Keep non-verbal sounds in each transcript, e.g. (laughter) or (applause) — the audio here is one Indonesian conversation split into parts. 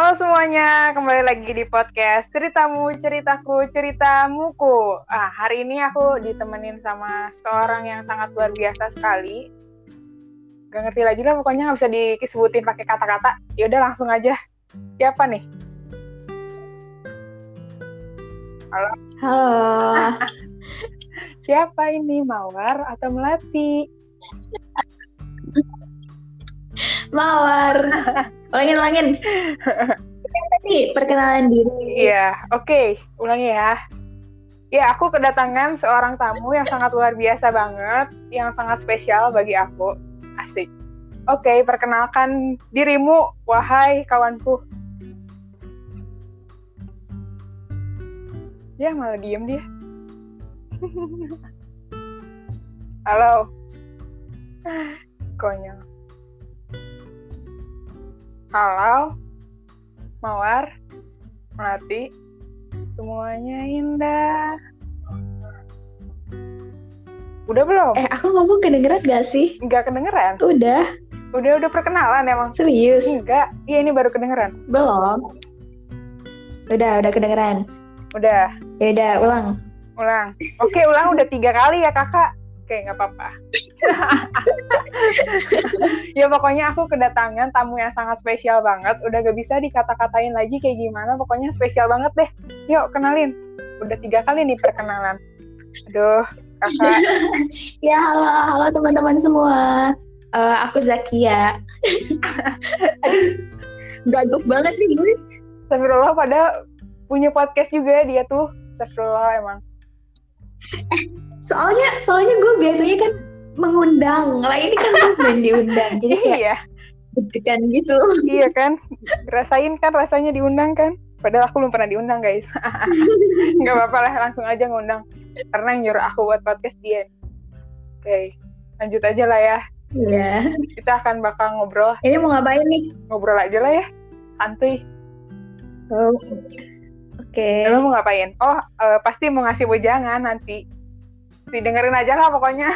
Halo semuanya, kembali lagi di podcast Ceritamu, Ceritaku, Ceritamuku. Ah, hari ini aku ditemenin sama seorang yang sangat luar biasa sekali. Gak ngerti lagi lah, pokoknya nggak bisa disebutin pakai kata-kata. Ya udah langsung aja. Siapa nih? Halo. Halo. (laughs) Siapa ini? Mawar atau Melati? (laughs) Mawar. Ulangin, ulangin. Tadi perkenalan diri. Iya, oke, ulangi ya. Ya, aku kedatangan seorang tamu yang sangat luar biasa banget, yang sangat spesial bagi aku. Asik. Oke, perkenalkan dirimu, wahai kawanku. Ya, malah diem dia. Halo. Konyol. Halo. Mawar. Melati. Semuanya indah. Udah belum? Eh, aku ngomong kedengeran gak sih? Enggak kedengeran? Udah. Udah udah perkenalan emang. Serius? Enggak. Iya ini baru kedengeran. Belum. Udah, udah kedengeran. Udah. Ya udah, ulang. Ulang. Oke, ulang udah tiga kali ya kakak. Oke, nggak apa-apa. (laughs) ya pokoknya aku kedatangan tamu yang sangat spesial banget. Udah gak bisa dikata-katain lagi kayak gimana. Pokoknya spesial banget deh. Yuk, kenalin. Udah tiga kali nih perkenalan. Aduh, kakak. (laughs) ya, halo, halo teman-teman semua. Uh, aku Zakia. (laughs) Gagap banget nih gue. Astagfirullah pada punya podcast juga dia tuh. Astagfirullah emang. Soalnya soalnya gue biasanya kan mengundang. Lah ini kan gue belum diundang. Jadi kayak iya. gitu. Iya kan? Rasain kan rasanya diundang kan? Padahal aku belum pernah diundang guys. (laughs) Nggak apa-apa lah langsung aja ngundang. Karena yang nyuruh aku buat podcast dia. Oke lanjut aja lah ya. Iya. Kita akan bakal ngobrol. Ini mau ngapain nih? Ngobrol aja lah ya. Santuy. Oh. oke. Okay. Lo mau ngapain? Oh uh, pasti mau ngasih wejangan nanti didengerin aja lah pokoknya. (laughs)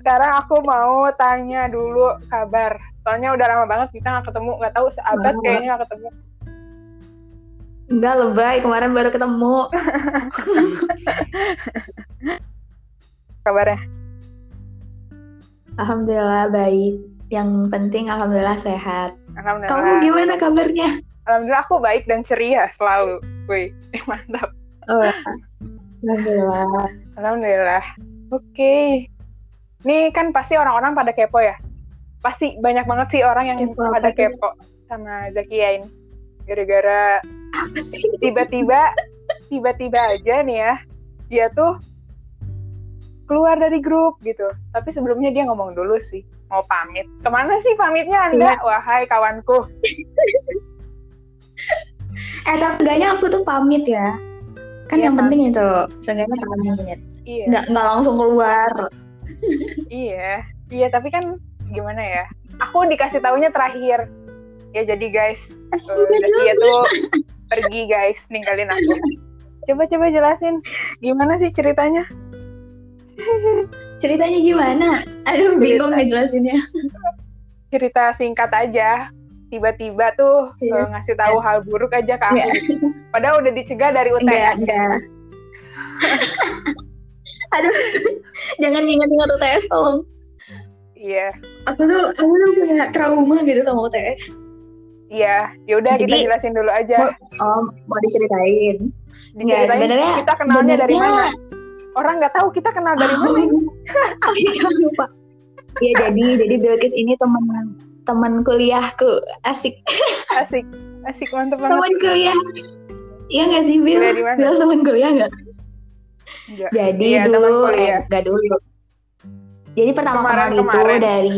Sekarang aku mau tanya dulu kabar. Soalnya udah lama banget kita nggak ketemu, nggak tahu seabad oh. kayaknya nggak ketemu. Enggak lebay, kemarin baru ketemu. (laughs) Kabarnya? Alhamdulillah baik. Yang penting alhamdulillah sehat. Alhamdulillah. Kamu gimana kabarnya? Alhamdulillah aku baik dan ceria selalu. Wih, (laughs) mantap. Oh, Alhamdulillah. Alhamdulillah. Oke. Okay. Ini kan pasti orang-orang pada kepo ya. Pasti banyak banget sih orang yang kepo, pada kepo sama Zakia ini. Gara-gara tiba-tiba tiba-tiba aja nih ya. Dia tuh keluar dari grup gitu. Tapi sebelumnya dia ngomong dulu sih mau pamit. Ke mana sih pamitnya Anda, iya. wahai kawanku? eh tapi enggaknya aku tuh pamit ya kan iya, yang kan? penting itu seenggaknya pamit. Iya. nggak nggak langsung keluar. Iya. Iya tapi kan gimana ya aku dikasih tahunya terakhir. Ya jadi guys uh, dia tuh pergi guys ninggalin aku. Coba coba jelasin gimana sih ceritanya? Ceritanya gimana? Aduh bingung ngejelasinnya cerita singkat aja tiba-tiba tuh yeah. ngasih tahu hal buruk aja ke aku. Yeah. Padahal udah dicegah dari UTS. Enggak, enggak. (laughs) Aduh, jangan ingat-ingat UTS tolong. Iya. Yeah. Aku tuh aku tuh punya trauma gitu sama UTS. Iya, ya udah kita jelasin dulu aja. Mau, oh, mau diceritain. Diceritain ya, sebenarnya kita kenalnya sebenarnya... dari mana? Orang nggak tahu kita kenal dari oh, mana. (laughs) oh iya lupa. Iya jadi jadi Bilkis ini teman teman kuliahku asik asik asik mantep banget teman kuliah Iya nggak sih Bil? Bil teman kuliah nggak? Jadi iya, dulu, eh, nggak dulu. Jadi pertama kemarin, kenal itu dari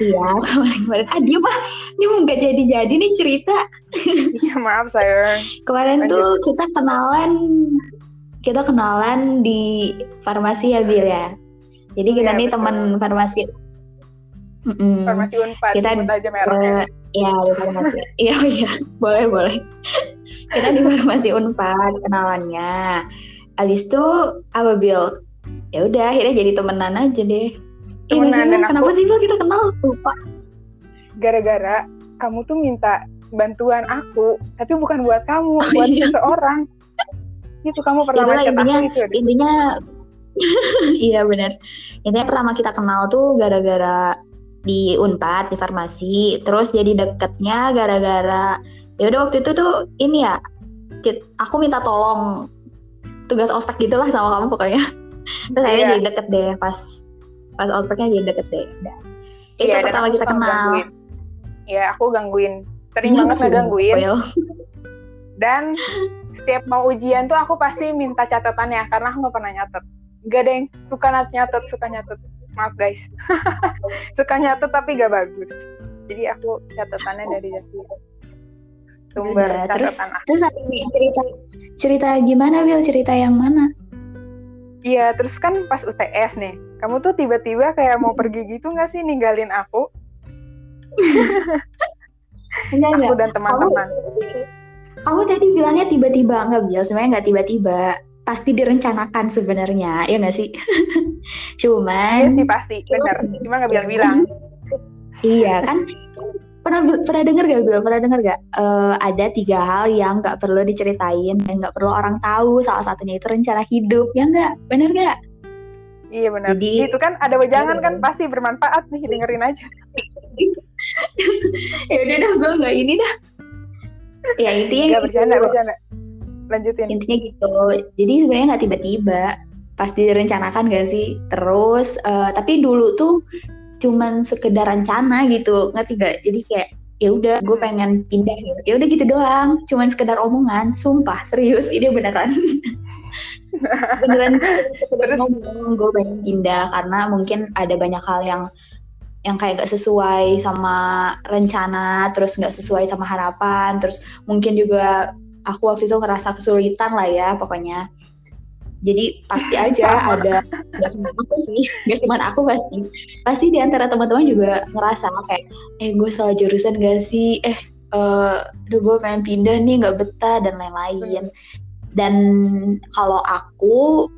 Iya, kemarin-kemarin. Ah, dia mah, mau nggak jadi-jadi nih cerita. Iya, maaf sayang. Kemarin Lanjut. tuh kita kenalan, kita kenalan di farmasi ya, Bil ya. Jadi kita ya, nih teman farmasi Mm-mm. Farmasi Unpad, kita aja mereknya. Uh, ya, di farmasi. (laughs) Iya, iya, boleh, boleh. kita di farmasi Unpad kenalannya. Abis itu apa Bill? Ya udah, akhirnya jadi temenan aja deh. Iya, sih, kenapa sih Bill kita kenal? Lupa. Gara-gara kamu tuh minta bantuan aku tapi bukan buat kamu oh, buat iya. seseorang (laughs) itu kamu pernah Itulah intinya aku itu, intinya iya benar intinya pertama kita kenal tuh gara-gara di Unpad di farmasi terus jadi deketnya gara-gara ya udah waktu itu tuh ini ya aku minta tolong tugas ospek gitulah sama kamu pokoknya. (laughs) Terus akhirnya yeah. jadi deket deh pas pas ospeknya jadi deket deh udah. Itu yeah, pertama kita kenal. ya aku gangguin. Sering banget (laughs) ngegangguin. Dan setiap mau ujian tuh aku pasti minta catatannya karena aku nggak pernah nyatet. Gak deh suka nyatet suka nyatet maaf guys. (laughs) Suka nyatet tapi gak bagus. Jadi aku catatannya dari Jasi sumber ya, terus aku. terus cerita cerita gimana Bil cerita yang mana? Iya, terus kan pas UTS nih, kamu tuh tiba-tiba kayak mau pergi gitu nggak sih ninggalin aku? (laughs) enggak, aku enggak. dan teman-teman. Kamu, kamu tadi bilangnya tiba-tiba. Nggak Bil, sebenarnya nggak tiba-tiba pasti direncanakan sebenarnya ya nggak sih (laughs) cuman iya sih pasti benar cuma nggak bilang-bilang iya kan pernah pernah dengar gak Bil? pernah dengar gak uh, ada tiga hal yang nggak perlu diceritain dan nggak perlu orang tahu salah satunya itu rencana hidup ya nggak benar gak Iya benar. Jadi itu kan ada wejangan kan pasti bermanfaat nih dengerin aja. (laughs) ya udah dah gue nggak ini dah. Ya intinya. Gak gitu. bercanda bercanda lanjutin. Intinya gitu. Jadi sebenarnya nggak tiba-tiba. Pasti direncanakan gak sih? Terus uh, tapi dulu tuh cuman sekedar rencana gitu. Nggak gak jadi kayak ya udah gue pengen pindah gitu. Ya udah gitu doang. Cuman sekedar omongan. Sumpah serius. Ini beneran. (laughs) Beneran sekedar ngomong gue pengen pindah. Karena mungkin ada banyak hal yang yang kayak gak sesuai sama rencana, terus gak sesuai sama harapan, terus mungkin juga aku waktu itu ngerasa kesulitan lah ya pokoknya. Jadi pasti aja ada gak cuma aku sih gak cuma aku pasti. Pasti di antara teman-teman juga ngerasa kayak eh gue salah jurusan gak sih? Eh uh, udah gue pengen pindah nih nggak betah dan lain-lain. Dan kalau aku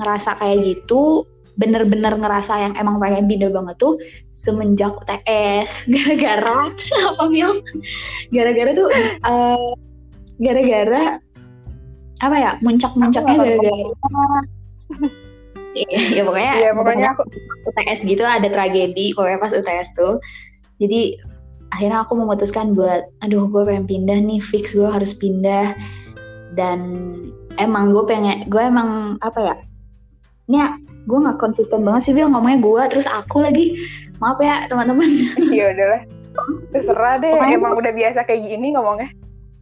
ngerasa kayak gitu bener-bener ngerasa yang emang pengen pindah banget tuh semenjak UTS (laughs) gara-gara apa Mil? gara-gara tuh uh, gara-gara apa ya muncak-muncaknya gara-gara (laughs) ya, ya pokoknya ya, pokoknya aku UTS gitu ada tragedi pokoknya pas UTS tuh. Jadi akhirnya aku memutuskan buat aduh gue pengen pindah nih fix gue harus pindah. Dan emang gue pengen gue emang apa ya ini ya, gue nggak konsisten banget sih bilang ngomongnya gue terus aku lagi. Maaf ya teman-teman. (laughs) Iya udahlah. (laughs) Terserah deh Pokoknya emang udah biasa kayak gini ngomongnya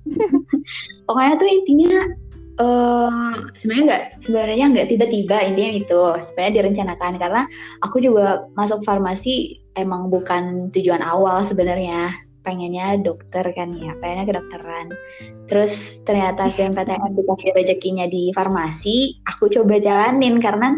(laughs) pokoknya tuh intinya uh, sebenarnya nggak sebenarnya nggak tiba-tiba intinya itu sebenarnya direncanakan karena aku juga masuk farmasi emang bukan tujuan awal sebenarnya. Pengennya dokter kan ya pengennya kedokteran. Terus ternyata SBMPTN dikasih rezekinya di farmasi aku coba jalanin karena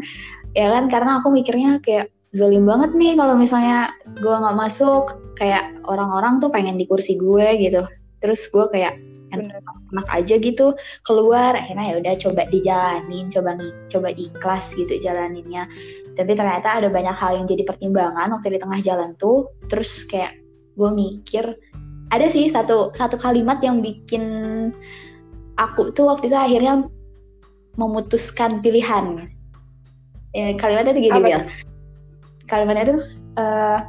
ya kan karena aku mikirnya kayak zolim banget nih kalau misalnya gue nggak masuk. Kayak orang-orang tuh pengen di kursi gue gitu. Terus gue kayak enak aja gitu keluar akhirnya ya udah coba dijalanin coba coba ikhlas gitu jalaninnya. Tapi ternyata ada banyak hal yang jadi pertimbangan waktu di tengah jalan tuh. Terus kayak gue mikir ada sih satu satu kalimat yang bikin aku tuh waktu itu akhirnya memutuskan pilihan. Ya, kalimatnya tuh gini ya kalimatnya tuh uh,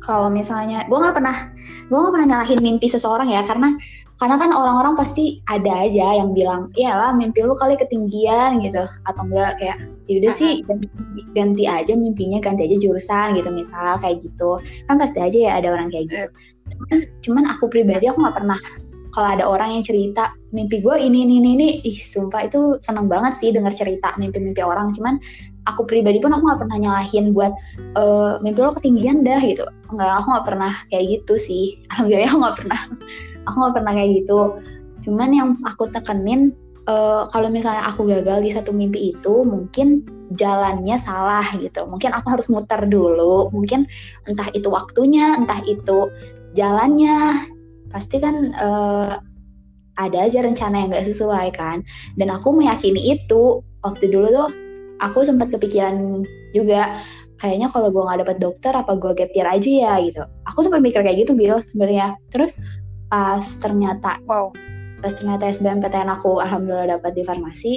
kalau misalnya gue nggak pernah gue gak pernah nyalahin mimpi seseorang ya karena karena kan orang-orang pasti ada aja yang bilang iyalah mimpi lu kali ketinggian gitu. Atau enggak kayak yaudah sih ganti, ganti aja mimpinya ganti aja jurusan gitu misal kayak gitu. Kan pasti aja ya ada orang kayak gitu. Cuman, cuman aku pribadi aku nggak pernah kalau ada orang yang cerita mimpi gue ini ini ini ini. Ih sumpah itu seneng banget sih dengar cerita mimpi-mimpi orang. Cuman aku pribadi pun aku nggak pernah nyalahin buat e, mimpi lo ketinggian dah gitu. Nggak aku nggak pernah kayak gitu sih. (laughs) Alhamdulillah aku nggak pernah aku nggak pernah kayak gitu. Cuman yang aku tekenin uh, kalau misalnya aku gagal di satu mimpi itu mungkin jalannya salah gitu. Mungkin aku harus muter dulu. Mungkin entah itu waktunya entah itu jalannya. Pasti kan uh, ada aja rencana yang gak sesuai kan. Dan aku meyakini itu. Waktu dulu tuh aku sempat kepikiran juga kayaknya kalau gue nggak dapet dokter apa gue gap year aja ya? gitu. Aku sempat mikir kayak gitu Bill sebenarnya. Terus pas ternyata wow. pas ternyata SBMPTN aku alhamdulillah dapat di farmasi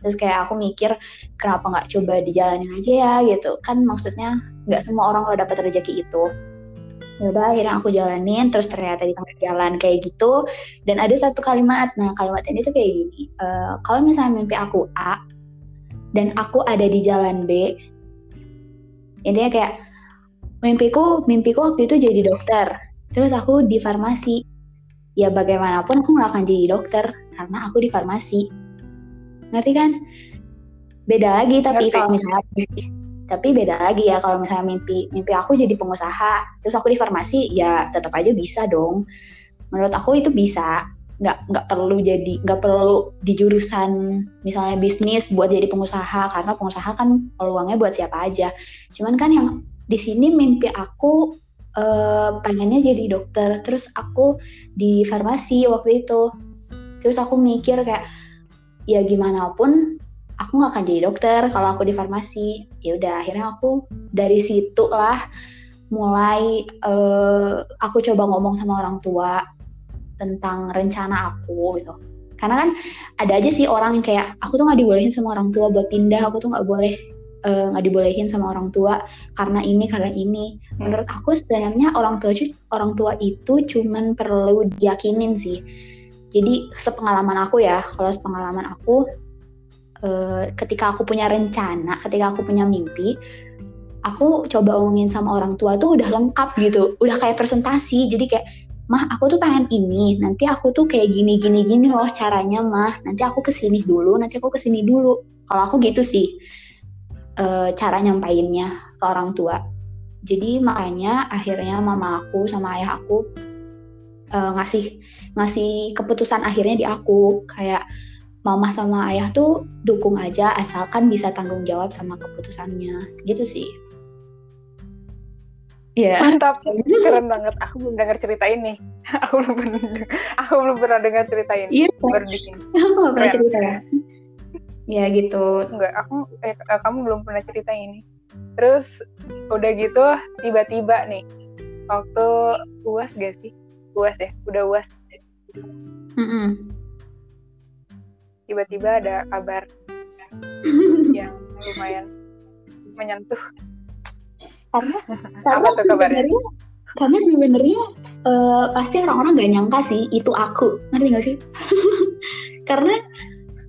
terus kayak aku mikir kenapa nggak coba dijalanin aja ya? gitu. Kan maksudnya nggak semua orang lo dapat rezeki itu. Ya udah akhirnya aku jalanin terus ternyata di tengah jalan kayak gitu. Dan ada satu kalimat nah kalimat ini tuh kayak gini e, kalau misalnya mimpi aku A dan aku ada di jalan B intinya kayak mimpiku mimpiku waktu itu jadi dokter terus aku di farmasi ya bagaimanapun aku nggak akan jadi dokter karena aku di farmasi. Ngerti kan? Beda lagi tapi kalau misalnya tapi beda lagi ya kalau misalnya mimpi mimpi aku jadi pengusaha terus aku di farmasi ya tetap aja bisa dong. Menurut aku itu bisa. Nggak nggak perlu jadi nggak perlu di jurusan misalnya bisnis buat jadi pengusaha karena pengusaha kan peluangnya buat siapa aja. Cuman kan yang di sini mimpi aku uh, pengennya jadi dokter. Terus aku di farmasi waktu itu. Terus aku mikir kayak ya gimana pun aku nggak akan jadi dokter kalau aku di farmasi. Ya udah akhirnya aku dari situ lah mulai uh, aku coba ngomong sama orang tua tentang rencana aku gitu. Karena kan ada aja sih orang yang kayak aku tuh nggak dibolehin sama orang tua buat pindah aku tuh nggak boleh eh, nggak uh, dibolehin sama orang tua karena ini karena ini. Menurut aku sebenarnya orang tua orang tua itu cuman perlu diyakinin sih. Jadi sepengalaman aku ya kalau sepengalaman aku uh, ketika aku punya rencana ketika aku punya mimpi aku coba omongin sama orang tua tuh udah lengkap gitu. Udah kayak presentasi. Jadi kayak mah aku tuh pengen ini. Nanti aku tuh kayak gini gini gini loh caranya mah. Nanti aku ke sini dulu nanti aku ke sini dulu. Kalau aku gitu sih e, cara nyampainnya ke orang tua jadi makanya akhirnya mama aku sama ayah aku e, ngasih ngasih keputusan akhirnya di aku kayak mama sama ayah tuh dukung aja asalkan bisa tanggung jawab sama keputusannya gitu sih Yeah. Mantap, (laughs) keren banget. Aku belum dengar cerita ini. (laughs) aku belum pernah, aku belum pernah dengar cerita ini. Iya. Baru di sini. Aku gak pernah cerita ya. Gitu. Enggak, aku eh, kamu belum pernah cerita ini. Terus udah gitu tiba-tiba nih waktu uas gak sih? Uas ya, udah uas. Mm -mm. Tiba-tiba ada kabar (laughs) yang lumayan menyentuh karena (laughs) karena sebenarnya karena sebenarnya uh, pasti orang-orang gak nyangka sih itu aku ngerti gak sih (laughs) karena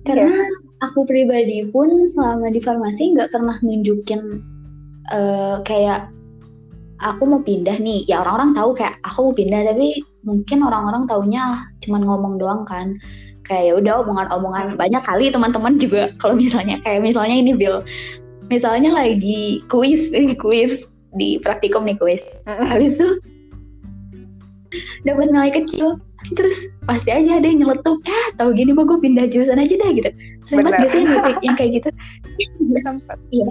karena yeah. Aku pribadi pun selama di farmasi nggak pernah nunjukin uh, kayak aku mau pindah nih. Ya orang-orang tahu kayak aku mau pindah tapi mungkin orang-orang taunya cuman ngomong doang kan. Kayak ya udah omongan-omongan. Banyak kali teman-teman juga (laughs) kalau misalnya kayak misalnya ini Bill misalnya lagi kuis (laughs) kuis di praktikum nih kuis. Habis itu dapat nilai kecil. Terus pasti aja ada yang nyeletuk. Eh tahu gini mau gue pindah jurusan aja dah gitu. Banget biasanya gitu yang kayak gitu. (laughs) Iya.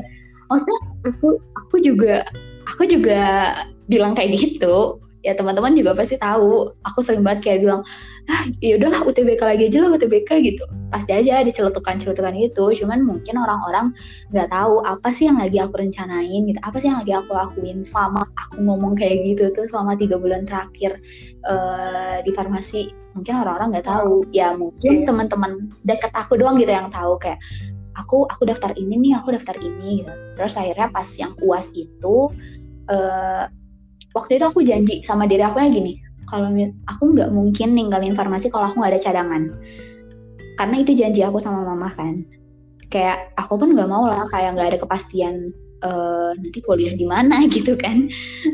Maksudnya aku aku juga aku juga bilang kayak gitu. Ya teman-teman juga pasti tahu. Aku sering banget kayak bilang ah ya udahlah UTBK lagi aja lah UTBK gitu. Pasti aja ada celutukan-celutukan gitu cuman mungkin orang-orang nggak tahu apa sih yang lagi aku rencanain gitu apa sih yang lagi aku lakuin selama aku ngomong kayak gitu tuh selama tiga bulan terakhir uh, di farmasi. Mungkin orang-orang nggak tahu. Ya mungkin yeah. teman-teman deket aku doang gitu yang tahu kayak aku aku daftar ini nih aku daftar ini gitu. Terus akhirnya pas yang uas itu uh, waktu itu aku janji sama diri aku ya gini kalau aku nggak mungkin ninggalin farmasi kalau aku nggak ada cadangan. Karena itu janji aku sama mama kan. Kayak aku pun nggak mau lah kayak nggak ada kepastian uh, nanti kuliah di mana (laughs) gitu kan.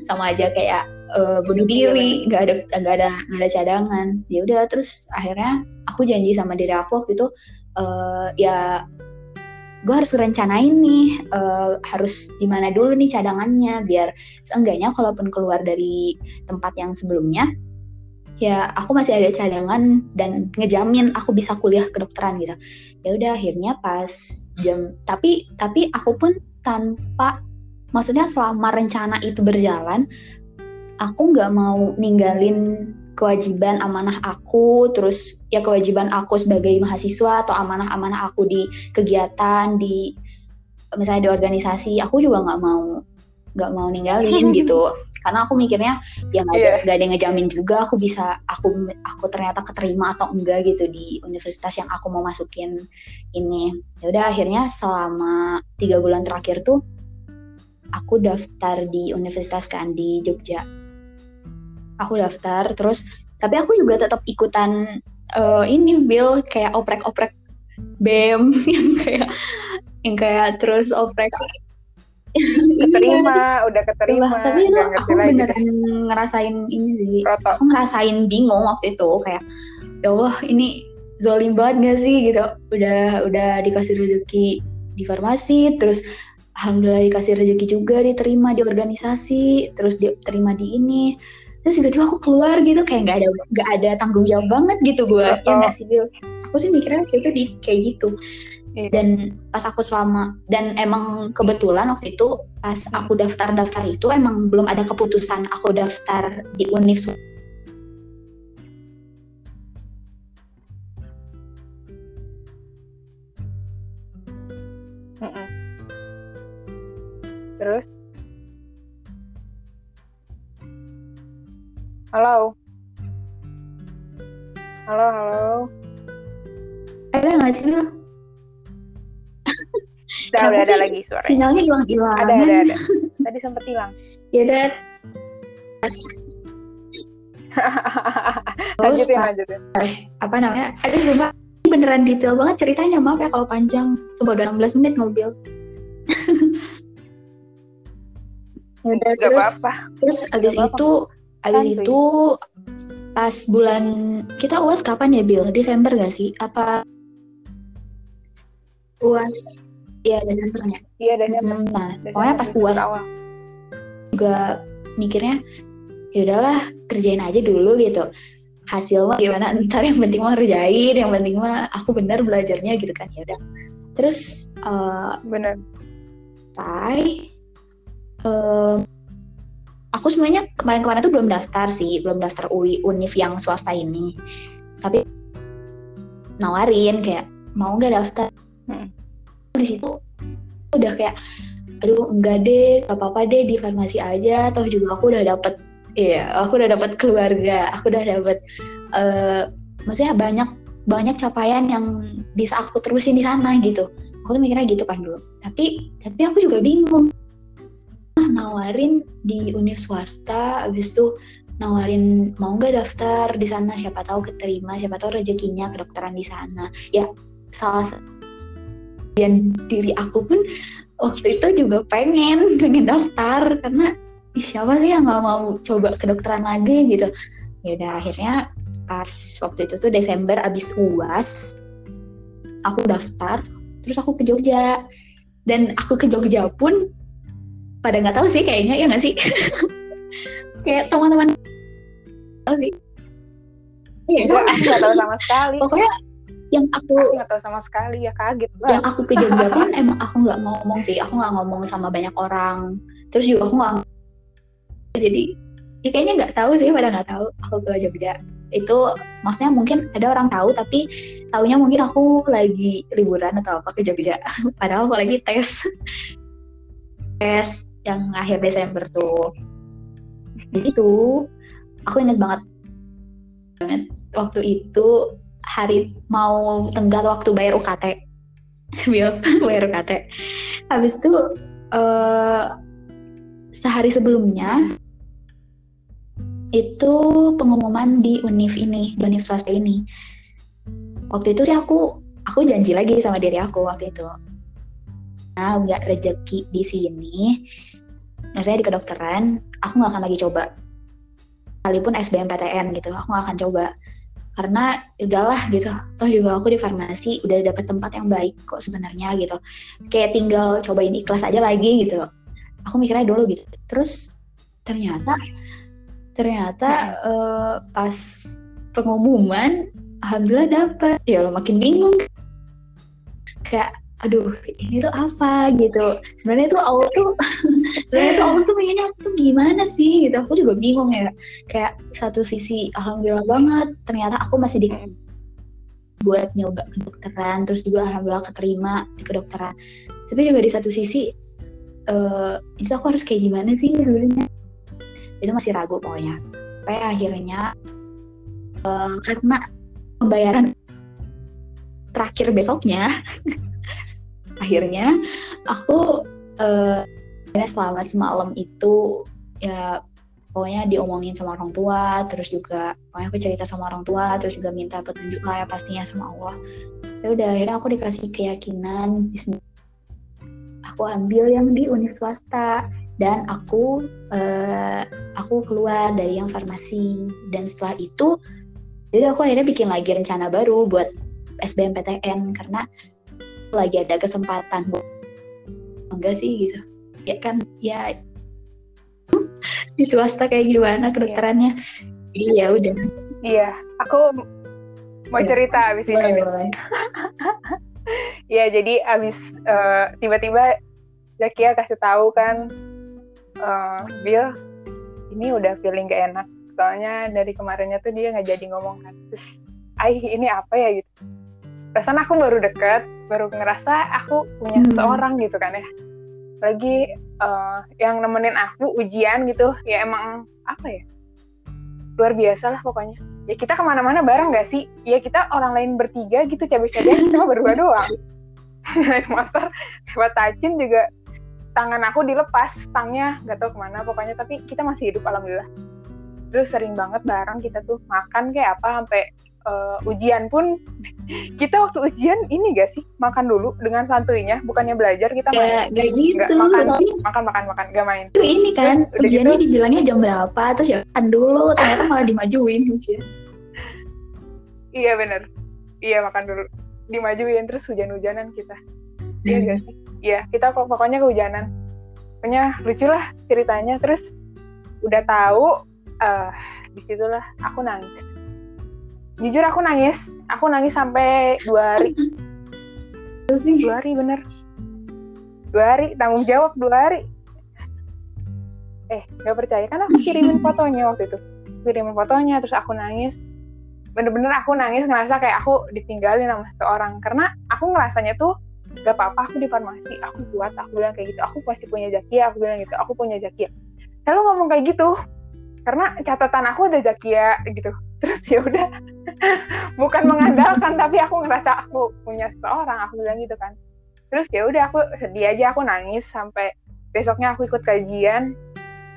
Sama aja kayak uh, bunuh diri nggak ada nggak ada nggak ada cadangan. Ya udah terus akhirnya aku janji sama diri aku waktu itu uh, ya gue harus rencanain nih uh, harus gimana dulu nih cadangannya biar seenggaknya kalaupun keluar dari tempat yang sebelumnya ya aku masih ada cadangan dan ngejamin aku bisa kuliah kedokteran gitu. Ya udah akhirnya pas jam tapi tapi aku pun tanpa maksudnya selama rencana itu berjalan aku nggak mau ninggalin kewajiban amanah aku terus ya kewajiban aku sebagai mahasiswa atau amanah-amanah aku di kegiatan di misalnya di organisasi aku juga nggak mau nggak mau ninggalin (laughs) gitu. Karena aku mikirnya ya nggak ada yeah. ada yang ngejamin juga aku bisa aku aku ternyata keterima atau enggak gitu di universitas yang aku mau masukin ini. Ya udah akhirnya selama tiga bulan terakhir tuh aku daftar di universitas kan di Jogja aku daftar terus tapi aku juga tetap ikutan uh, ini Bill kayak oprek-oprek BEM (laughs) yang kayak yang kayak terus oprek. Keterima udah keterima Coba, tapi itu aku bener ngerasain ini sih. Roto. aku ngerasain bingung waktu itu kayak ya Allah ini zolim banget gak sih? Gitu. Udah udah dikasih rezeki di farmasi terus alhamdulillah dikasih rezeki juga diterima di organisasi terus diterima di ini terus tiba-tiba aku keluar gitu kayak nggak ada nggak ada tanggung jawab banget gitu gue ya nggak sih aku sih mikirnya itu di kayak gitu. Iya. dan pas aku selama dan emang kebetulan waktu itu pas aku daftar-daftar itu emang belum ada keputusan aku daftar di univ Terus? Halo? Halo, halo? Ada nggak sih, Bil? udah, udah ada lagi suara. Sinyalnya hilang-hilang. Ada, ada, ada. Tadi sempat hilang. Ya udah. (laughs) lanjutin, lanjutin. Apa namanya? Aduh, sumpah beneran detail banget ceritanya. Maaf ya kalau panjang. Sumpah udah 16 menit ngobrol. (laughs) udah terus, apa-apa. Terus abis apa -apa. Abis itu pas bulan kita uas kapan ya Bill? Desember gak sih? Apa uas Iya Desember ya. Iya Desember. Hmm, nah Desember, pokoknya pas puas juga mikirnya ya udahlah kerjain aja dulu gitu. Hasil mah gimana (laughs) ntar yang penting mah kerjain, yang penting mah aku bener belajarnya gitu kan ya udah. Terus uh, bener. Selesai. Uh, aku sebenarnya kemarin-kemarin tuh belum daftar sih, belum daftar UI Unif yang swasta ini. Tapi nawarin kayak mau nggak daftar? Hmm. Di situ udah kayak aduh enggak deh gak apa-apa deh di farmasi aja. Atau juga aku udah dapet iya aku udah dapet keluarga aku udah dapet uh, maksudnya banyak banyak capaian yang bisa aku terusin di sana gitu. Aku tuh mikirnya gitu kan dulu. Tapi tapi aku juga bingung nawarin di univ swasta habis itu nawarin mau nggak daftar di sana? Siapa tahu keterima siapa tahu rezekinya kedokteran di sana. Ya salah dan diri aku pun waktu itu juga pengen (laughs) pengen daftar. Karena siapa sih yang nggak mau coba kedokteran lagi? Gitu. Ya udah akhirnya pas waktu itu tuh Desember abis uas aku daftar. Terus aku ke Jogja. Dan aku ke Jogja pun pada nggak tahu sih kayaknya ya nggak sih? (laughs) Kayak teman-teman tahu sih. Iya, gue nggak tahu sama sekali. Pokoknya yang aku nggak tahu sama sekali ya kaget lah. yang aku ke Jogja pun emang aku nggak ngomong sih. Aku nggak ngomong sama banyak orang. Terus juga aku nggak jadi ya kayaknya nggak tahu sih pada nggak tahu aku ke Jogja. Itu maksudnya mungkin ada orang tahu tapi taunya mungkin aku lagi liburan atau apa ke Jogja. (laughs) Padahal aku lagi tes. Tes yang akhir Desember tuh. Di situ aku inget banget. Banget waktu itu hari mau tenggat waktu bayar UKT (laughs) (laughs) bayar UKT habis itu uh, sehari sebelumnya itu pengumuman di univ ini di univ swasta ini. Waktu itu sih aku aku janji lagi sama diri aku waktu itu. Nah nggak rezeki di sini maksudnya di kedokteran aku nggak akan lagi coba. Sekalipun SBMPTN gitu aku nggak akan coba. Karena ya udahlah gitu. Toh juga aku di farmasi udah dapet tempat yang baik kok sebenarnya gitu. Kayak tinggal cobain ikhlas aja lagi gitu. Aku mikirnya dulu gitu. Terus ternyata ternyata uh, pas pengumuman alhamdulillah dapet. Ya lo makin bingung. Kayak aduh ini tuh apa gitu. Sebenarnya tuh Allah tuh (laughs) sebenarnya tuh Allah tuh pengennya aku tuh gimana sih gitu. Aku juga bingung ya. Kayak satu sisi alhamdulillah banget ternyata aku masih di buat nyoba kedokteran terus juga alhamdulillah keterima di kedokteran. Tapi juga di satu sisi uh, itu aku harus kayak gimana sih sebenarnya? Itu masih ragu pokoknya. Sampai akhirnya uh, karena pembayaran terakhir besoknya (laughs) akhirnya aku uh, selama semalam itu ya pokoknya diomongin sama orang tua terus juga pokoknya aku cerita sama orang tua terus juga minta petunjuk lah ya pastinya sama Allah. Ya udah akhirnya aku dikasih keyakinan aku ambil yang di univ swasta dan aku uh, aku keluar dari yang farmasi. Dan setelah itu jadi aku akhirnya bikin lagi rencana baru buat SBMPTN karena lagi ada kesempatan enggak sih gitu. Ya kan ya di swasta kayak gimana kedokterannya? Iya ya udah. Iya aku mau iya. cerita abis ini. (laughs) Iya jadi abis uh, tiba-tiba Zakia kasih tahu kan uh, Bill ini udah feeling gak enak. Soalnya dari kemarinnya tuh dia nggak jadi ngomong kan. Terus Aih ini apa ya? Gitu. Perasaan aku baru deket baru ngerasa aku punya hmm. seorang gitu kan ya. Lagi uh, yang nemenin aku ujian gitu ya emang apa ya? Luar biasa lah pokoknya. Ya kita ke mana-mana bareng gak sih? Ya kita orang lain bertiga gitu cabai-cabai cuma (laughs) berdua doang. Naik motor lewat Tacin juga tangan aku dilepas tangnya nggak tahu ke mana pokoknya tapi kita masih hidup alhamdulillah. Terus sering banget bareng kita tuh makan kayak apa sampai uh, ujian pun kita waktu ujian ini gak sih? Makan dulu dengan santuinya bukannya belajar kita main. gak, gak gitu. Gak, makan, makan makan makan gak main. Itu ini kan Terus, ujiannya gitu, dibilangnya jam berapa terus ya makan dulu ternyata malah dimajuin ujian. Iya bener. Iya makan dulu. Dimajuin terus hujan-hujanan kita. Iya hmm. gak sih? Iya kita pokoknya kehujanan. Pokoknya lucu lah ceritanya terus udah tahu uh, di situlah aku nangis jujur aku nangis. Aku nangis sampai dua hari. Sih. Dua hari bener. Dua hari. Tanggung jawab dua hari. Eh nggak percaya. Kan aku kirimin fotonya waktu itu. Kirimin fotonya terus aku nangis. Bener-bener aku nangis ngerasa kayak aku ditinggalin sama seorang karena aku ngerasanya tuh gak apa-apa aku di farmasi. Aku kuat aku bilang kayak gitu. Aku pasti punya Zakia aku bilang gitu. Aku punya Zakia. Selalu ngomong kayak gitu. Karena catatan aku ada Zakia gitu terus ya udah. (laughs) Bukan mengandalkan tapi aku ngerasa aku punya seseorang aku bilang gitu kan. Terus ya udah aku sedih aja aku nangis sampai besoknya aku ikut kajian.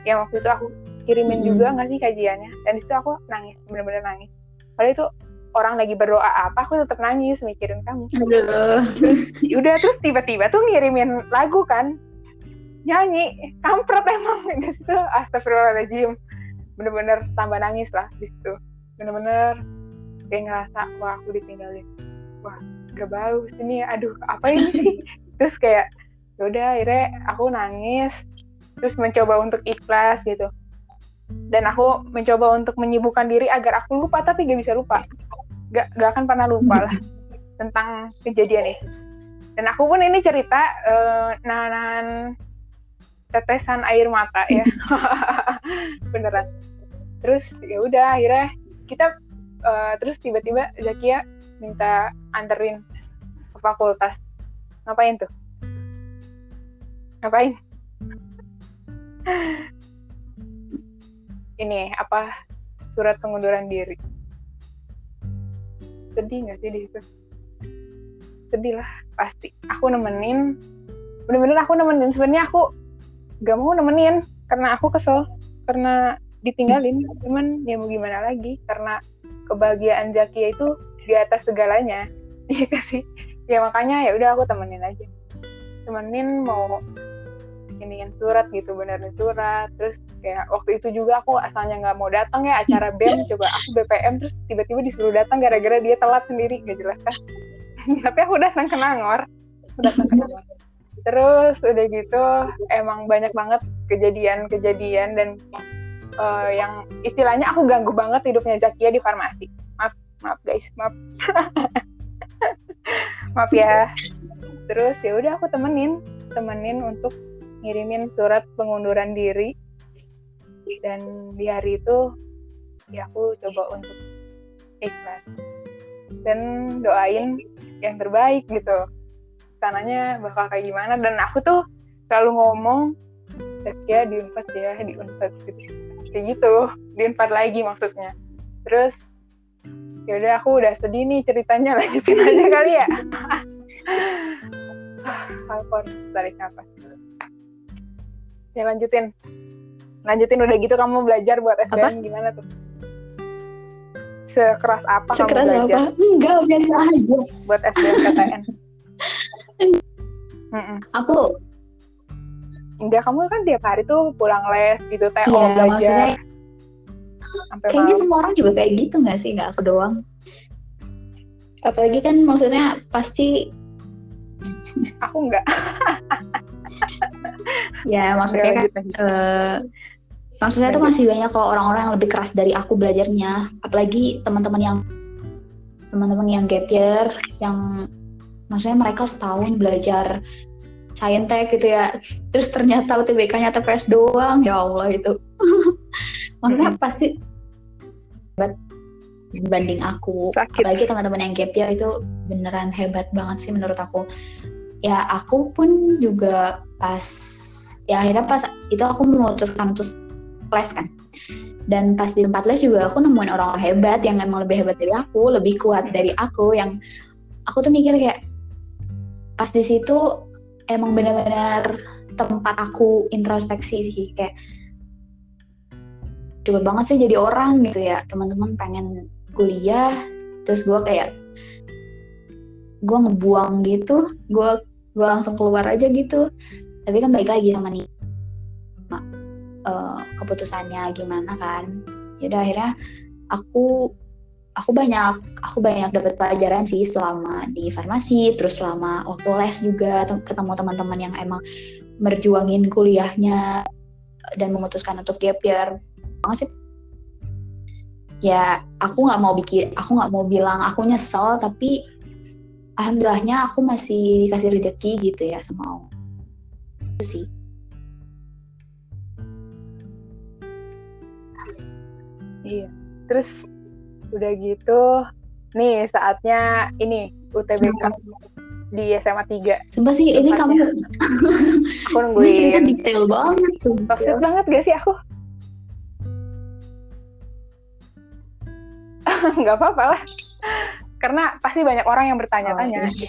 Yang waktu itu aku kirimin juga nggak sih kajiannya? Dan itu aku nangis bener-bener nangis. Padahal itu orang lagi berdoa apa aku tetap nangis mikirin kamu. Terus ya udah terus tiba-tiba tuh ngirimin lagu kan. Nyanyi kampret emang. (laughs) Di situ astagfirullahaladzim. Bener-bener tambah nangis lah di situ bener-bener kayak ngerasa wah aku ditinggalin. Wah gak bagus ini aduh apa ini sih? (laughs) Terus kayak yaudah akhirnya aku nangis terus mencoba untuk ikhlas gitu. Dan aku mencoba untuk menyibukkan diri agar aku lupa tapi gak bisa lupa. Gak, gak akan pernah lupa lah (laughs) tentang kejadian itu. Dan aku pun ini cerita uh, nahan tetesan air mata ya. (laughs) Beneran. Terus ya udah akhirnya kita uh, terus tiba-tiba Zakia minta anterin ke fakultas. Ngapain tuh? Ngapain? Ini apa surat pengunduran diri. Sedih nggak sih di situ? Sedih lah pasti. Aku nemenin bener-bener aku nemenin. Sebenarnya aku gak mau nemenin karena aku kesel. Karena ditinggalin cuman ya mau gimana lagi karena kebahagiaan Zakia itu di atas segalanya (laughs) iya kasih ya makanya ya udah aku temenin aja. Temenin mau iniin surat gitu benerin surat terus kayak waktu itu juga aku asalnya nggak mau datang ya acara (laughs) BEM coba aku BPM terus tiba-tiba disuruh datang gara-gara dia telat sendiri gak jelas kan? (laughs) Tapi aku datang ke Nangor datang ke Nangor. Terus udah gitu emang banyak banget kejadian-kejadian dan uh, yang istilahnya aku ganggu banget hidupnya Zakia di farmasi. Maaf, maaf guys, maaf. (laughs) maaf ya. Terus ya udah aku temenin, temenin untuk ngirimin surat pengunduran diri. Dan di hari itu ya aku coba untuk ikhlas dan doain yang terbaik gitu. Sananya bakal kayak gimana dan aku tuh selalu ngomong ya di unpad ya di unpad gitu kayak gitu. Di unpad lagi maksudnya. Terus ya udah aku udah sedih nih ceritanya (laughs) lanjutin aja kali ya. (laughs) Aku harus tarik nafas ya lanjutin. Lanjutin udah gitu kamu belajar buat SBM apa? gimana tuh? Sekeras apa sekeras kamu belajar? apa? enggak biasa aja. Buat SBMPTN (laughs) aku enggak kamu kan tiap hari tuh pulang les gitu teh iya, belajar. maksudnya, sampai kayaknya malam. semua orang juga kayak gitu nggak sih? Nggak aku doang. Apalagi kan maksudnya pasti aku enggak ya maksudnya kan uh, maksudnya tuh masih banyak kok orang-orang yang lebih keras dari aku belajarnya. Apalagi teman-teman yang teman-teman yang gap year yang maksudnya mereka setahun belajar saintek gitu ya. Terus ternyata UTBK-nya TPS doang. Ya Allah itu. (laughs) Maksudnya pasti hebat dibanding aku. Sakit. apalagi teman-teman yang gap year itu beneran hebat banget sih menurut aku. Ya aku pun juga pas ya akhirnya pas itu aku memutuskan untuk les kan. Dan pas di tempat les juga aku nemuin orang, -orang hebat yang emang lebih hebat dari aku lebih kuat dari aku yang aku tuh mikir kayak pas di situ emang benar-benar tempat aku introspeksi sih kayak coba banget sih jadi orang gitu ya. Teman-teman pengen kuliah terus gue kayak gue ngebuang gitu gue gue langsung keluar aja gitu. Tapi kan baik lagi sama nih uh, keputusannya gimana kan. Yaudah akhirnya aku aku banyak aku banyak dapat pelajaran sih selama di farmasi terus selama waktu les juga ketemu teman-teman yang emang merjuangin kuliahnya dan memutuskan untuk gap year. Banget sih. Ya aku nggak mau bikin aku nggak mau bilang aku nyesel tapi alhamdulillahnya aku masih dikasih rezeki gitu ya sama Allah. Itu sih. Iya. Terus udah gitu, nih saatnya ini UTBK di SMA 3. Sumpah sih ini kamu aku (laughs) nungguin. Ini cerita detail banget sumpah. Toxic banget gak sih aku? (laughs) Gak apa-apa lah. Karena pasti banyak orang yang bertanya-tanya. Oh, iya.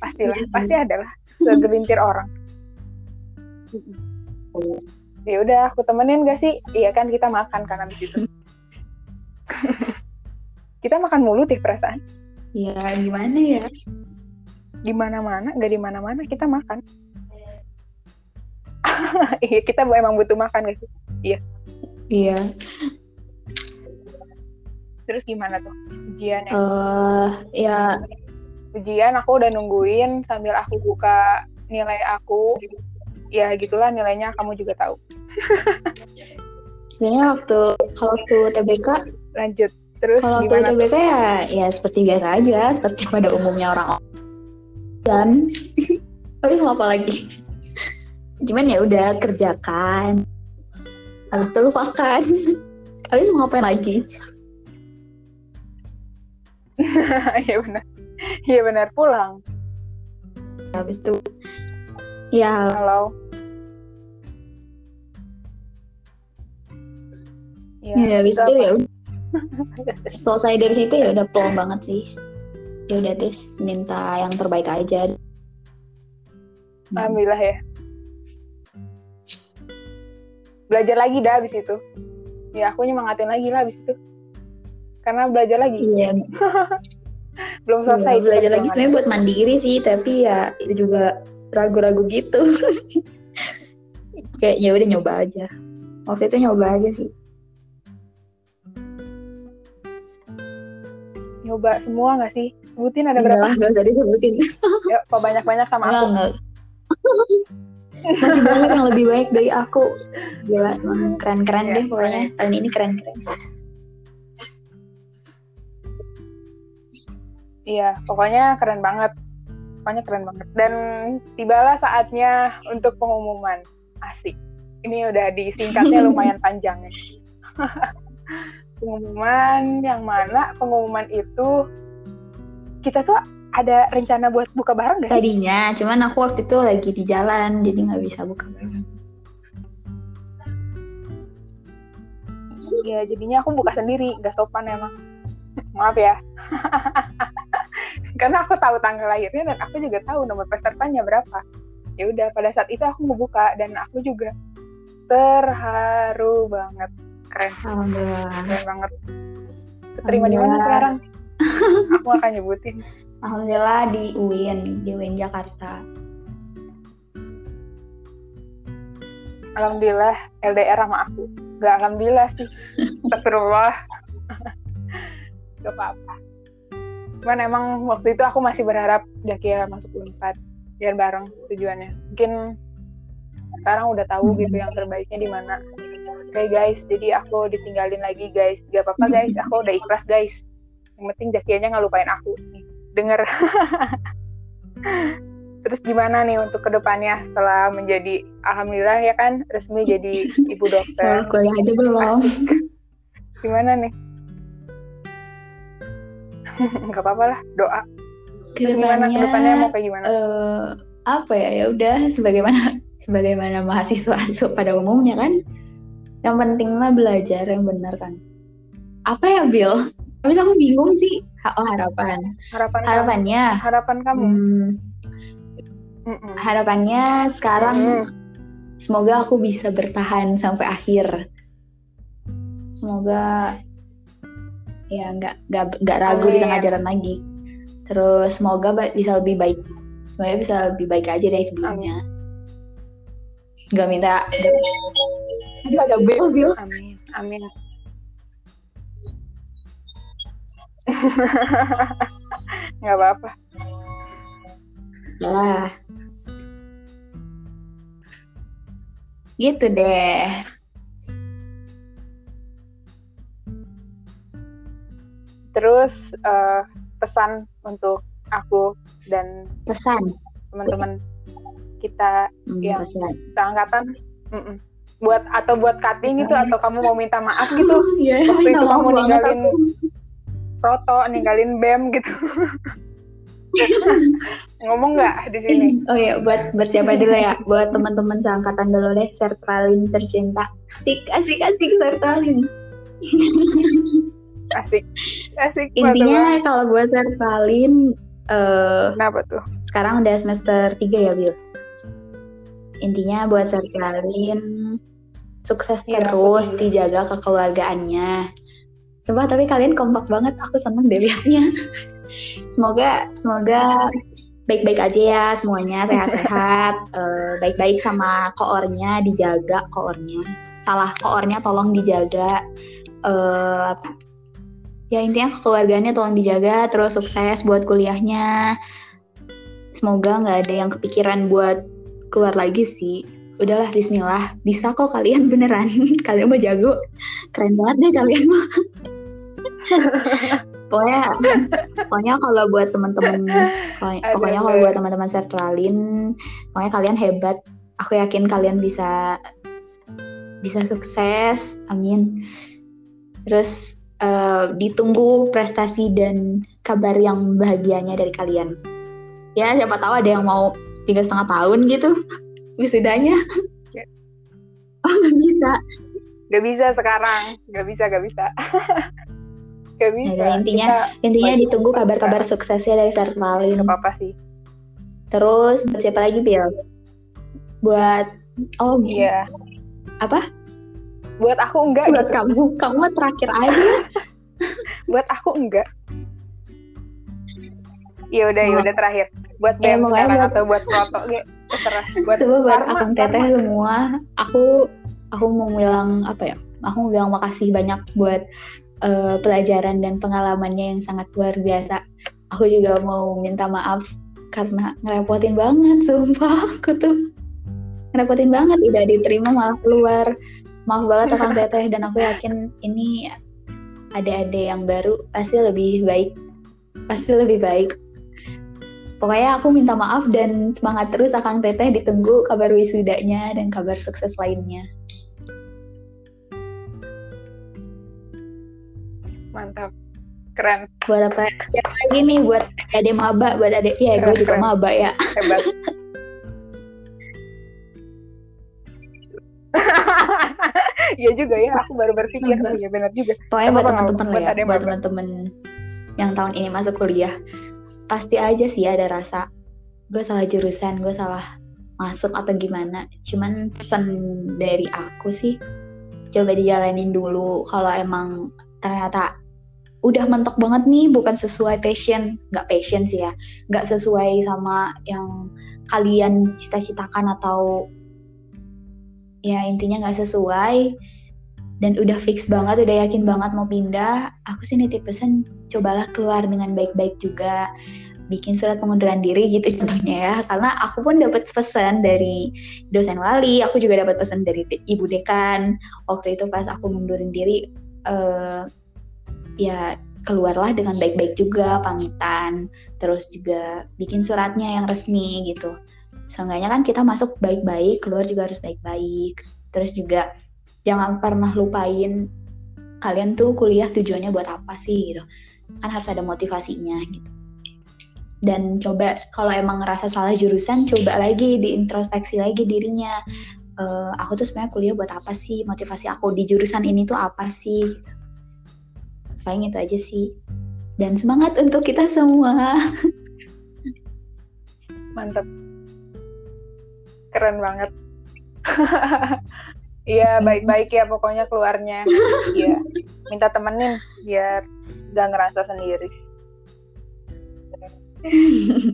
Pastilah, iya pasti adalah segelintir orang. Oh. (laughs) Ya udah, aku temenin gak sih? Iya kan kita makan kan abis itu. Kita makan mulu deh perasaan. Ya gimana ya? Di mana-mana, nggak di mana-mana kita makan. (laughs) iya kita emang butuh makan guys. Iya. Iya. Terus gimana tuh ujian? Ya? Uh, ya. Ujian aku udah nungguin sambil aku buka nilai aku. Ya gitulah nilainya kamu juga tahu. (laughs) Sebenarnya waktu kalau waktu TBK lanjut terus kalau waktu TBK ya ya seperti biasa aja seperti pada umumnya orang dan (laughs) tapi sama apa lagi? Cuman ya udah kerjakan. Habis itu lupakan. (laughs) Habis mau ngapain lagi? (laughs) Iya benar. Iya benar pulang. Habis itu ya. Halo ya, ya habis itu ya (laughs) selesai dari situ ya udah plong banget sih. Ya udah terus minta yang terbaik aja. Alhamdulillah ya. Belajar lagi dah abis itu. Ya aku nyemangatin lagi lah abis itu. Karena belajar lagi. Iya. (laughs) Belum iya, selesai. iya, belajar lagi sebenarnya buat mandiri sih tapi ya itu juga ragu-ragu gitu. (laughs) Kayak ya udah nyoba aja. Waktu itu nyoba aja sih nyoba semua gak sih? Sebutin ada berapa? Enggak, gak usah disebutin. (laughs) ya, kok banyak-banyak sama aku. Enggak. (laughs) Masih banyak yang lebih baik dari aku. Gila, emang keren-keren ya, deh pokoknya. Tahun ini keren-keren. Iya, pokoknya keren banget. Pokoknya keren banget. Dan tibalah saatnya untuk pengumuman. Asik. Ini udah disingkatnya (laughs) lumayan panjang ya. Pengumuman yang mana pengumuman itu kita tuh ada rencana buat buka bareng gak sih? Tadinya, cuman aku waktu itu lagi di jalan, jadi nggak bisa buka bareng. Iya, jadinya aku buka sendiri, nggak sopan emang. Maaf ya. (laughs) Karena aku tahu tanggal lahirnya dan aku juga tahu nomor pesertanya berapa. Ya udah, pada saat itu aku mau buka dan aku juga terharu banget. Keren. Alhamdulillah. Keren banget. Terima di mana sekarang? (laughs) aku akan nyebutin. Alhamdulillah di UIN, di UIN Jakarta. Alhamdulillah LDR sama aku. Gak alhamdulillah sih. Astagfirullah. (laughs) Gak apa-apa. Cuman emang waktu itu aku masih berharap Dakia masuk Unpad biar bareng tujuannya. Mungkin sekarang udah tahu gitu yang terbaiknya di mana. Oke okay, guys, jadi aku ditinggalin lagi guys. Gak apa-apa guys, aku udah ikhlas guys. Yang penting Jakianya nggak lupain aku. Denger. (laughs) Terus gimana nih untuk ke depannya setelah menjadi alhamdulillah ya kan resmi jadi ibu dokter. Kuliah aja belum. (laughs) Gimana nih? (laughs) Gak apa-apa lah doa. Ke depannya, gimana ke depannya mau kayak gimana? Uh, apa ya ya udah sebagaimana sebagaimana mahasiswa pada umumnya kan. Yang penting mah belajar yang benar kan. Apa ya Bill? Tapi aku bingung sih. Oh harapan. Harapan harapannya. Kamu. Harapan kamu. Hmm, harapannya sekarang mm. semoga aku bisa bertahan sampai akhir semoga ya nggak nggak ragu di tengah jalan lagi terus semoga bisa lebih baik semoga bisa lebih baik aja dari sebelumnya nggak minta aduh ada bel bel amin amin. (laughs) Nggak apa-apa. Lah. Gitu deh. Terus uh, pesan untuk aku dan pesan. teman-teman kita hmm, yang seangkatan? Mm -mm. Buat atau buat cutting gitu atau kamu mau minta maaf gitu (laughs) yeah, waktu itu kamu ninggalin proto ninggalin bem gitu (laughs) Ngomong nggak di sini? Oh ya, buat buat siapa dulu ya? Buat teman-teman seangkatan dulu deh, Sertralin tercinta. Asik, asik, asik Sertralin. (laughs) asik, asik. Intinya kalau buat Sertralin, uh, kenapa tuh? Sekarang udah semester 3 ya, Bil. Intinya buat Sertralin sukses ya, terus, dijaga kekeluargaannya. Sumpah tapi kalian kompak banget, aku seneng deh liatnya. (laughs) Semoga semoga baik-baik aja ya semuanya sehat-sehat. Uh, (laughs) baik-baik sama koornya dijaga koornya. Salah koornya tolong dijaga. Uh, ya intinya keluarganya tolong dijaga terus sukses buat kuliahnya. Semoga nggak ada yang kepikiran buat keluar lagi sih. Udahlah Bismillah. Bisa kok kalian (laughs) beneran. Kalian mau jago. Keren banget deh kalian mah. (laughs) Pokoknya pokoknya kalau buat teman-teman pokoknya kalau buat teman-teman sertralin pokoknya kalian hebat. Aku yakin kalian bisa bisa sukses. Amin. Terus uh, ditunggu prestasi dan kabar yang bahagianya dari kalian. Ya siapa tahu ada yang mau tiga setengah tahun gitu (laughs) wisudanya ya. oh nggak bisa nggak bisa sekarang nggak bisa nggak bisa (laughs) Gak bisa. Ya, intinya kita intinya ditunggu kabar-kabar suksesnya dari Sertalin. Gak apa-apa sih. Terus buat siapa lagi Bill? Buat oh iya. Apa? Buat aku enggak. Buat gitu. kamu, kamu terakhir aja. (laughs) buat aku enggak. Ya udah, ya udah terakhir. Buat ya, sekarang buat... atau buat foto gitu. Terserah. Buat buat akun teteh semua. Aku aku mau bilang apa ya? Aku mau bilang makasih banyak buat uh, pelajaran dan pengalamannya yang sangat luar biasa. Aku juga mau minta maaf karena ngerepotin banget, sumpah (laughs) aku tuh ngerepotin banget udah diterima malah keluar. Maaf banget akang (laughs) teteh dan aku yakin ini ada-ada yang baru pasti lebih baik, pasti lebih baik. Pokoknya aku minta maaf dan semangat terus akang teteh ditunggu kabar wisudanya dan kabar sukses lainnya. mantap Keren. Buat apa? Siapa lagi nih buat adek maba, buat adek ya gue juga maba ya. Hebat. (laughs) (laughs) Iya juga ya, aku baru berpikir. Iya benar juga. Pokoknya buat teman-teman ya, buat teman-teman yang tahun ini masuk kuliah, pasti aja sih ada rasa gue salah jurusan, gue salah masuk atau gimana. Cuman pesan dari aku sih, coba dijalanin dulu. Kalau emang ternyata udah mentok banget nih bukan sesuai passion nggak passion sih ya nggak sesuai sama yang kalian cita-citakan atau ya intinya nggak sesuai dan udah fix banget udah yakin banget mau pindah aku sih nitip pesan cobalah keluar dengan baik-baik juga. Bikin surat pengunduran diri gitu (laughs) contohnya ya. Karena aku pun dapat pesan dari dosen wali aku juga dapat pesan dari ibu dekan. Waktu itu pas aku mundurin diri uh, ya keluarlah dengan baik-baik juga pamitan. Terus juga bikin suratnya yang resmi gitu. Seenggaknya kan kita masuk baik-baik keluar juga harus baik-baik. Terus juga jangan pernah lupain kalian tuh kuliah tujuannya buat apa sih gitu. Kan harus ada motivasinya gitu. Dan coba kalau emang ngerasa salah jurusan coba lagi diintrospeksi lagi dirinya. Uh, aku tuh sebenarnya kuliah buat apa sih? Motivasi aku di jurusan ini tuh apa sih? Gitu paling itu aja sih. Dan semangat untuk kita semua. Mantap. Keren banget (laughs) iya baik-baik ya pokoknya keluarnya. (laughs) Iya. Minta temenin biar gak ngerasa sendiri.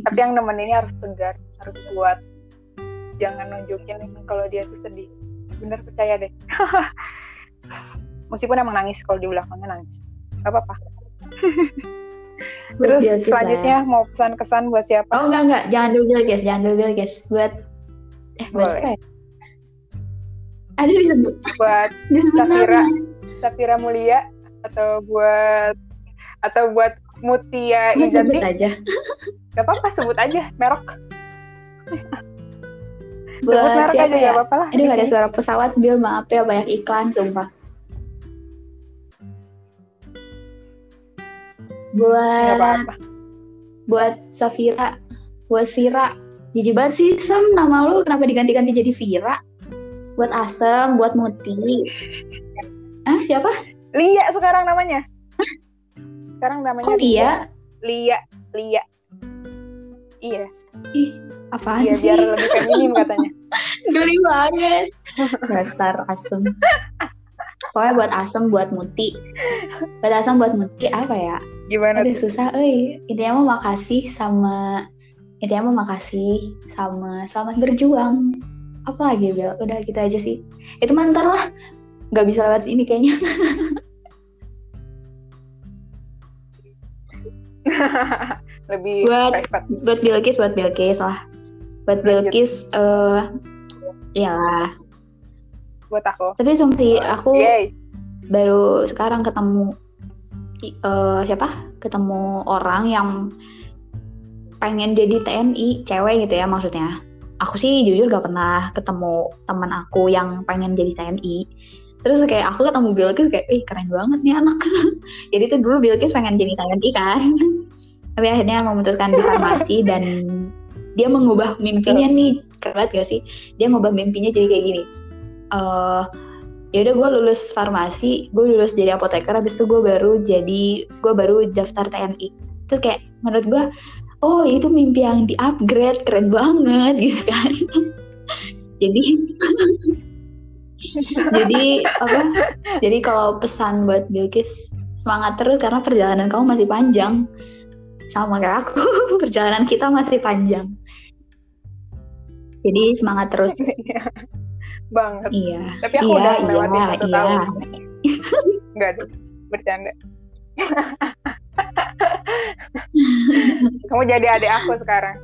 Tapi yang nemeninnya harus tegar harus kuat. Jangan nunjukin kalau dia tuh sedih. Bener percaya deh. (laughs) Meskipun emang nangis kalau di belakangnya nangis. Gak apa-apa. Terus selanjutnya mau pesan kesan buat siapa? Oh enggak enggak, jangan dulu guys, jangan dulu guys. Buat eh buat siapa ya? Ada disebut. Buat disebut Safira, Safira Mulia atau buat atau buat Mutia Izati. Sebut aja. Gak apa-apa, sebut aja merek. (laughs) buat sebut merek aja ya? gak apa-apa lah. Aduh ada suara pesawat, Bil maaf ya banyak iklan sumpah. buat apa-apa. buat Safira buat Vira jijik banget sih Sam nama lu kenapa diganti-ganti jadi Vira buat Asem buat Muti. Ah siapa? Lia sekarang namanya. Sekarang namanya Kok Lia? Lia. Lia. Iya. Ih apaan iya, sih? biar lebih feminim katanya. (laughs) Geli banget. Dasar Asem. Pokoknya buat Asem buat Muti. Buat Asem buat Muti apa ya? Gimana? Aduh susah, eh. Intinya mau makasih sama intinya mau makasih sama selamat berjuang. Apa lagi Bel? Udah gitu aja sih. Itu mantar lah. Gak bisa lewat ini kayaknya. (laughs) Lebih buat buat Bilkis buat Bilkis lah. Buat Bilkis eh uh, iyalah. Buat aku. Tapi seperti aku Yay. baru sekarang ketemu uh, siapa ketemu orang yang pengen jadi TNI cewek gitu ya maksudnya aku sih jujur gak pernah ketemu teman aku yang pengen jadi TNI terus kayak aku ketemu Bilkis kayak ih keren banget nih anak. (laughs) Jadi tuh dulu Bilkis pengen jadi TNI kan. (laughs) Tapi akhirnya memutuskan di farmasi dan dia mengubah mimpinya nih. Keren gak sih? Dia mengubah mimpinya jadi kayak gini. Uh, ya udah gue lulus farmasi gue lulus jadi apoteker habis itu gue baru jadi gue baru daftar TNI terus kayak menurut gue oh itu mimpi yang di upgrade keren banget gitu kan (laughs) jadi (laughs) jadi apa jadi kalau pesan buat Bilkis semangat terus karena perjalanan kamu masih panjang sama kayak aku (laughs) perjalanan kita masih panjang jadi semangat terus banget. Iya. Tapi aku iya, udah iya, satu iya. tahun. Enggak ada, bercanda. (laughs) Kamu jadi adik aku sekarang.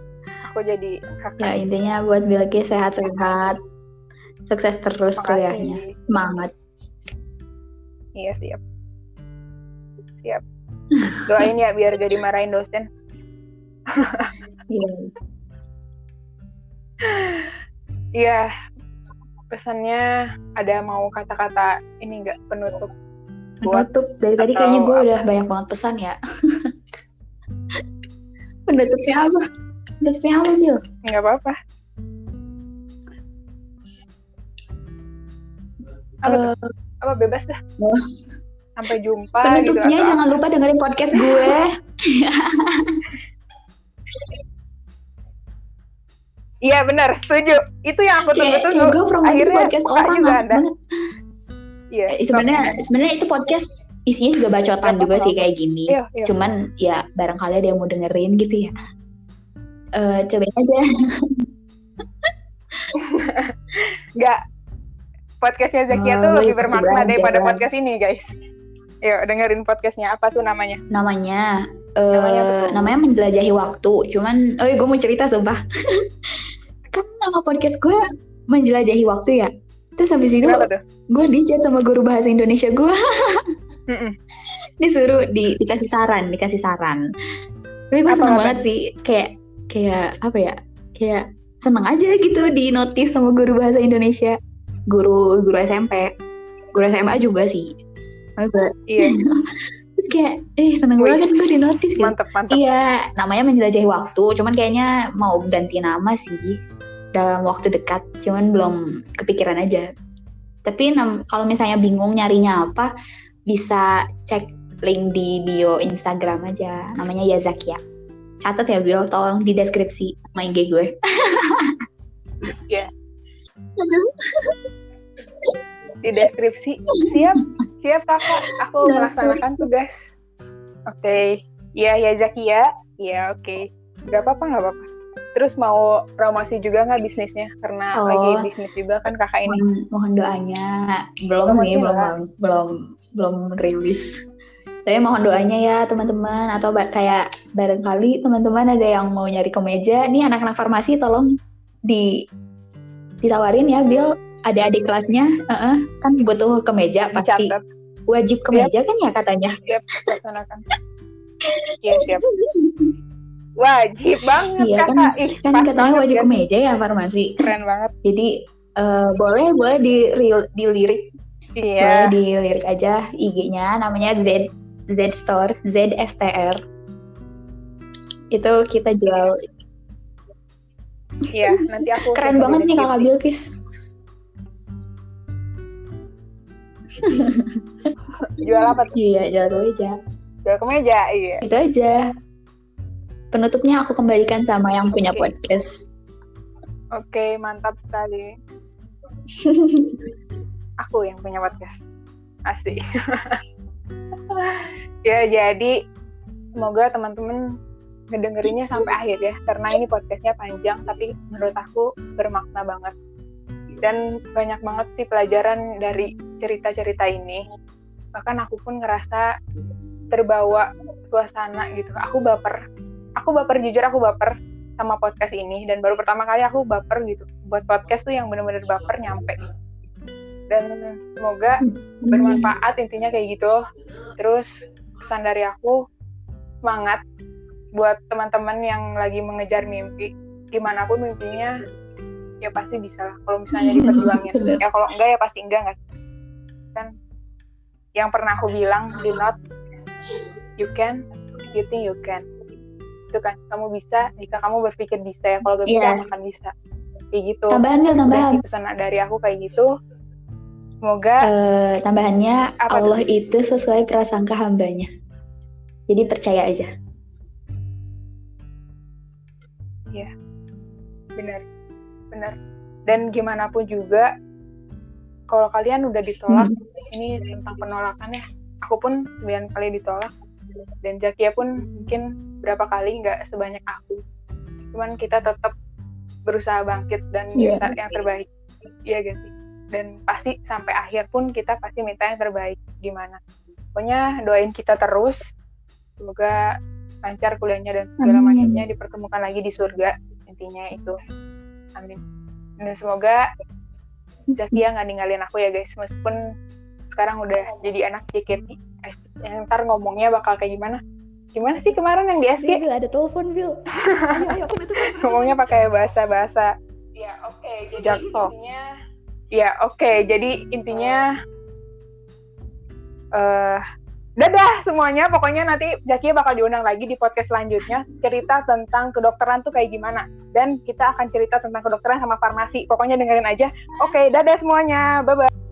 Aku jadi kakak. Ya intinya buat Bilki sehat-sehat, sukses terus kuliahnya. Semangat. Iya siap. Siap. Doain ya biar jadi marahin dosen. (laughs) Iya. Iya, pesannya ada mau kata-kata ini enggak penutup Penutup dari tadi kayaknya gue udah banyak banget pesan ya. (laughs) Penutupnya apa? Penutupnya apa, Bil? Enggak apa-apa. Apa, uh, apa bebas dah. Uh, (laughs) Sampai jumpa. Penutupnya gitu, jangan lupa dengerin podcast gue. Iya benar, setuju. Itu yang aku tunggu-tunggu. Gue promosi Akhirnya podcast orang juga ada. Iya. Eh, sebenarnya sebenarnya itu podcast isinya juga bacotan juga sih kayak gini. Iya, iya. Cuman ya barangkali ada yang mau dengerin gitu ya. Uh, cobain aja. (laughs) Enggak. Podcastnya Zakia uh, tuh lebih bermakna daripada podcast ini, guys. Yuk dengerin podcastnya apa tuh namanya? Namanya, uh, namanya, namanya menjelajahi waktu. Cuman, oh gue mau cerita sumpah. (laughs) kan nama podcast gue menjelajahi waktu ya. Terus habis itu gue dicat sama guru bahasa Indonesia gue. (laughs) Disuruh di, dikasih saran, dikasih saran. Tapi gue seneng banget sih, kayak kayak apa ya? Kayak seneng aja gitu di notice sama guru bahasa Indonesia, guru guru SMP, guru SMA juga sih. Gue iya. (laughs) Terus kayak eh seneng Wih. banget gue di notice gitu. Mantep mantep. Iya namanya menjelajahi waktu cuman kayaknya mau ganti nama sih dalam waktu dekat cuman belum kepikiran aja. Tapi kalau misalnya bingung nyarinya apa bisa cek link di bio Instagram aja namanya Yazakia. Catat ya Bill tolong di deskripsi main IG gue. Iya (laughs) di deskripsi. Siap siap kakak. Aku melaksanakan tugas. Oke. Okay. ya Zakia iya oke. Okay. nggak apa-apa nggak apa-apa terus mau promosi juga nggak bisnisnya? Karena oh, lagi bisnis juga kan kakak ini. Mohon, mohon doanya. Belum sih belum belum belum rilis. Tapi mohon doanya ya teman-teman. Atau kayak barangkali teman-teman ada yang mau nyari kemeja. Nih anak-anak farmasi tolong di ditawarin ya Bill ada adik kelasnya. Uh -uh, kan butuh kemeja pasti. Wajib kemeja kan ya katanya? Siap iya siap (laughs) wajib banget iya, kan, Ih, kan katanya wajib ya. kemeja ya farmasi keren banget jadi uh, boleh boleh di dilirik iya. boleh dilirik aja IG-nya namanya Z Z Store Z S T R itu kita jual Iya, nanti aku keren banget nih kakak Bilkis. jual apa tuh? Iya, jual kemeja. Jual kemeja, iya. Itu aja. Penutupnya aku kembalikan sama yang punya okay. podcast. Oke, okay, mantap sekali. (laughs) aku yang punya podcast. Asik. (laughs) ya, jadi semoga teman-teman ngedengerinnya sampai akhir ya karena ini podcastnya panjang tapi menurut aku bermakna banget dan banyak banget sih pelajaran dari cerita-cerita ini bahkan aku pun ngerasa terbawa suasana gitu aku baper aku baper jujur aku baper sama podcast ini. Dan baru pertama kali aku baper gitu. Buat podcast tuh yang bener-bener baper nyampe. Dan semoga bermanfaat intinya kayak gitu. Terus pesan dari aku semangat buat teman-teman yang lagi mengejar mimpi. Gimana pun mimpinya ya pasti bisa lah. Kalau misalnya diperjuangin. (laughs) Ya kalau enggak ya pasti enggak nggak kan yang pernah aku bilang do not you can you think you can itu kan. Kamu bisa jika kamu berpikir bisa ya kalau gak bisa yeah. akan bisa. Kayak gitu. Tambahan Mil, tambahan? Pesan dari aku kayak gitu. Semoga uh, tambahannya apa Allah itu? itu sesuai prasangka hambanya. Jadi percaya aja. Iya. Benar. Benar. Dan gimana pun juga kalau kalian udah ditolak hmm. ini tentang penolakan ya. Aku pun sembilan kali ditolak dan Jakia pun mungkin berapa kali nggak sebanyak aku. Cuman kita tetap berusaha bangkit dan yeah. minta yang terbaik. Iya gak sih? Dan pasti sampai akhir pun kita pasti minta yang terbaik gimana pokoknya doain kita terus. Semoga lancar kuliahnya dan segala macamnya dipertemukan lagi di surga. Intinya itu. Amin. Dan semoga Zakia nggak ninggalin aku ya guys. Meskipun sekarang udah jadi anak JKT yang ntar ngomongnya bakal kayak gimana gimana sih kemarin yang di SG Bil, ada telepon Bil (laughs) ngomongnya pakai bahasa bahasa ya oke okay, jadi intinya ya oke okay, jadi intinya uh, dadah semuanya. Pokoknya nanti Zakia bakal diundang lagi di podcast selanjutnya cerita tentang kedokteran tuh kayak gimana. Dan kita akan cerita tentang kedokteran sama farmasi. Pokoknya dengerin aja. Oke, okay, dadah semuanya. Bye bye.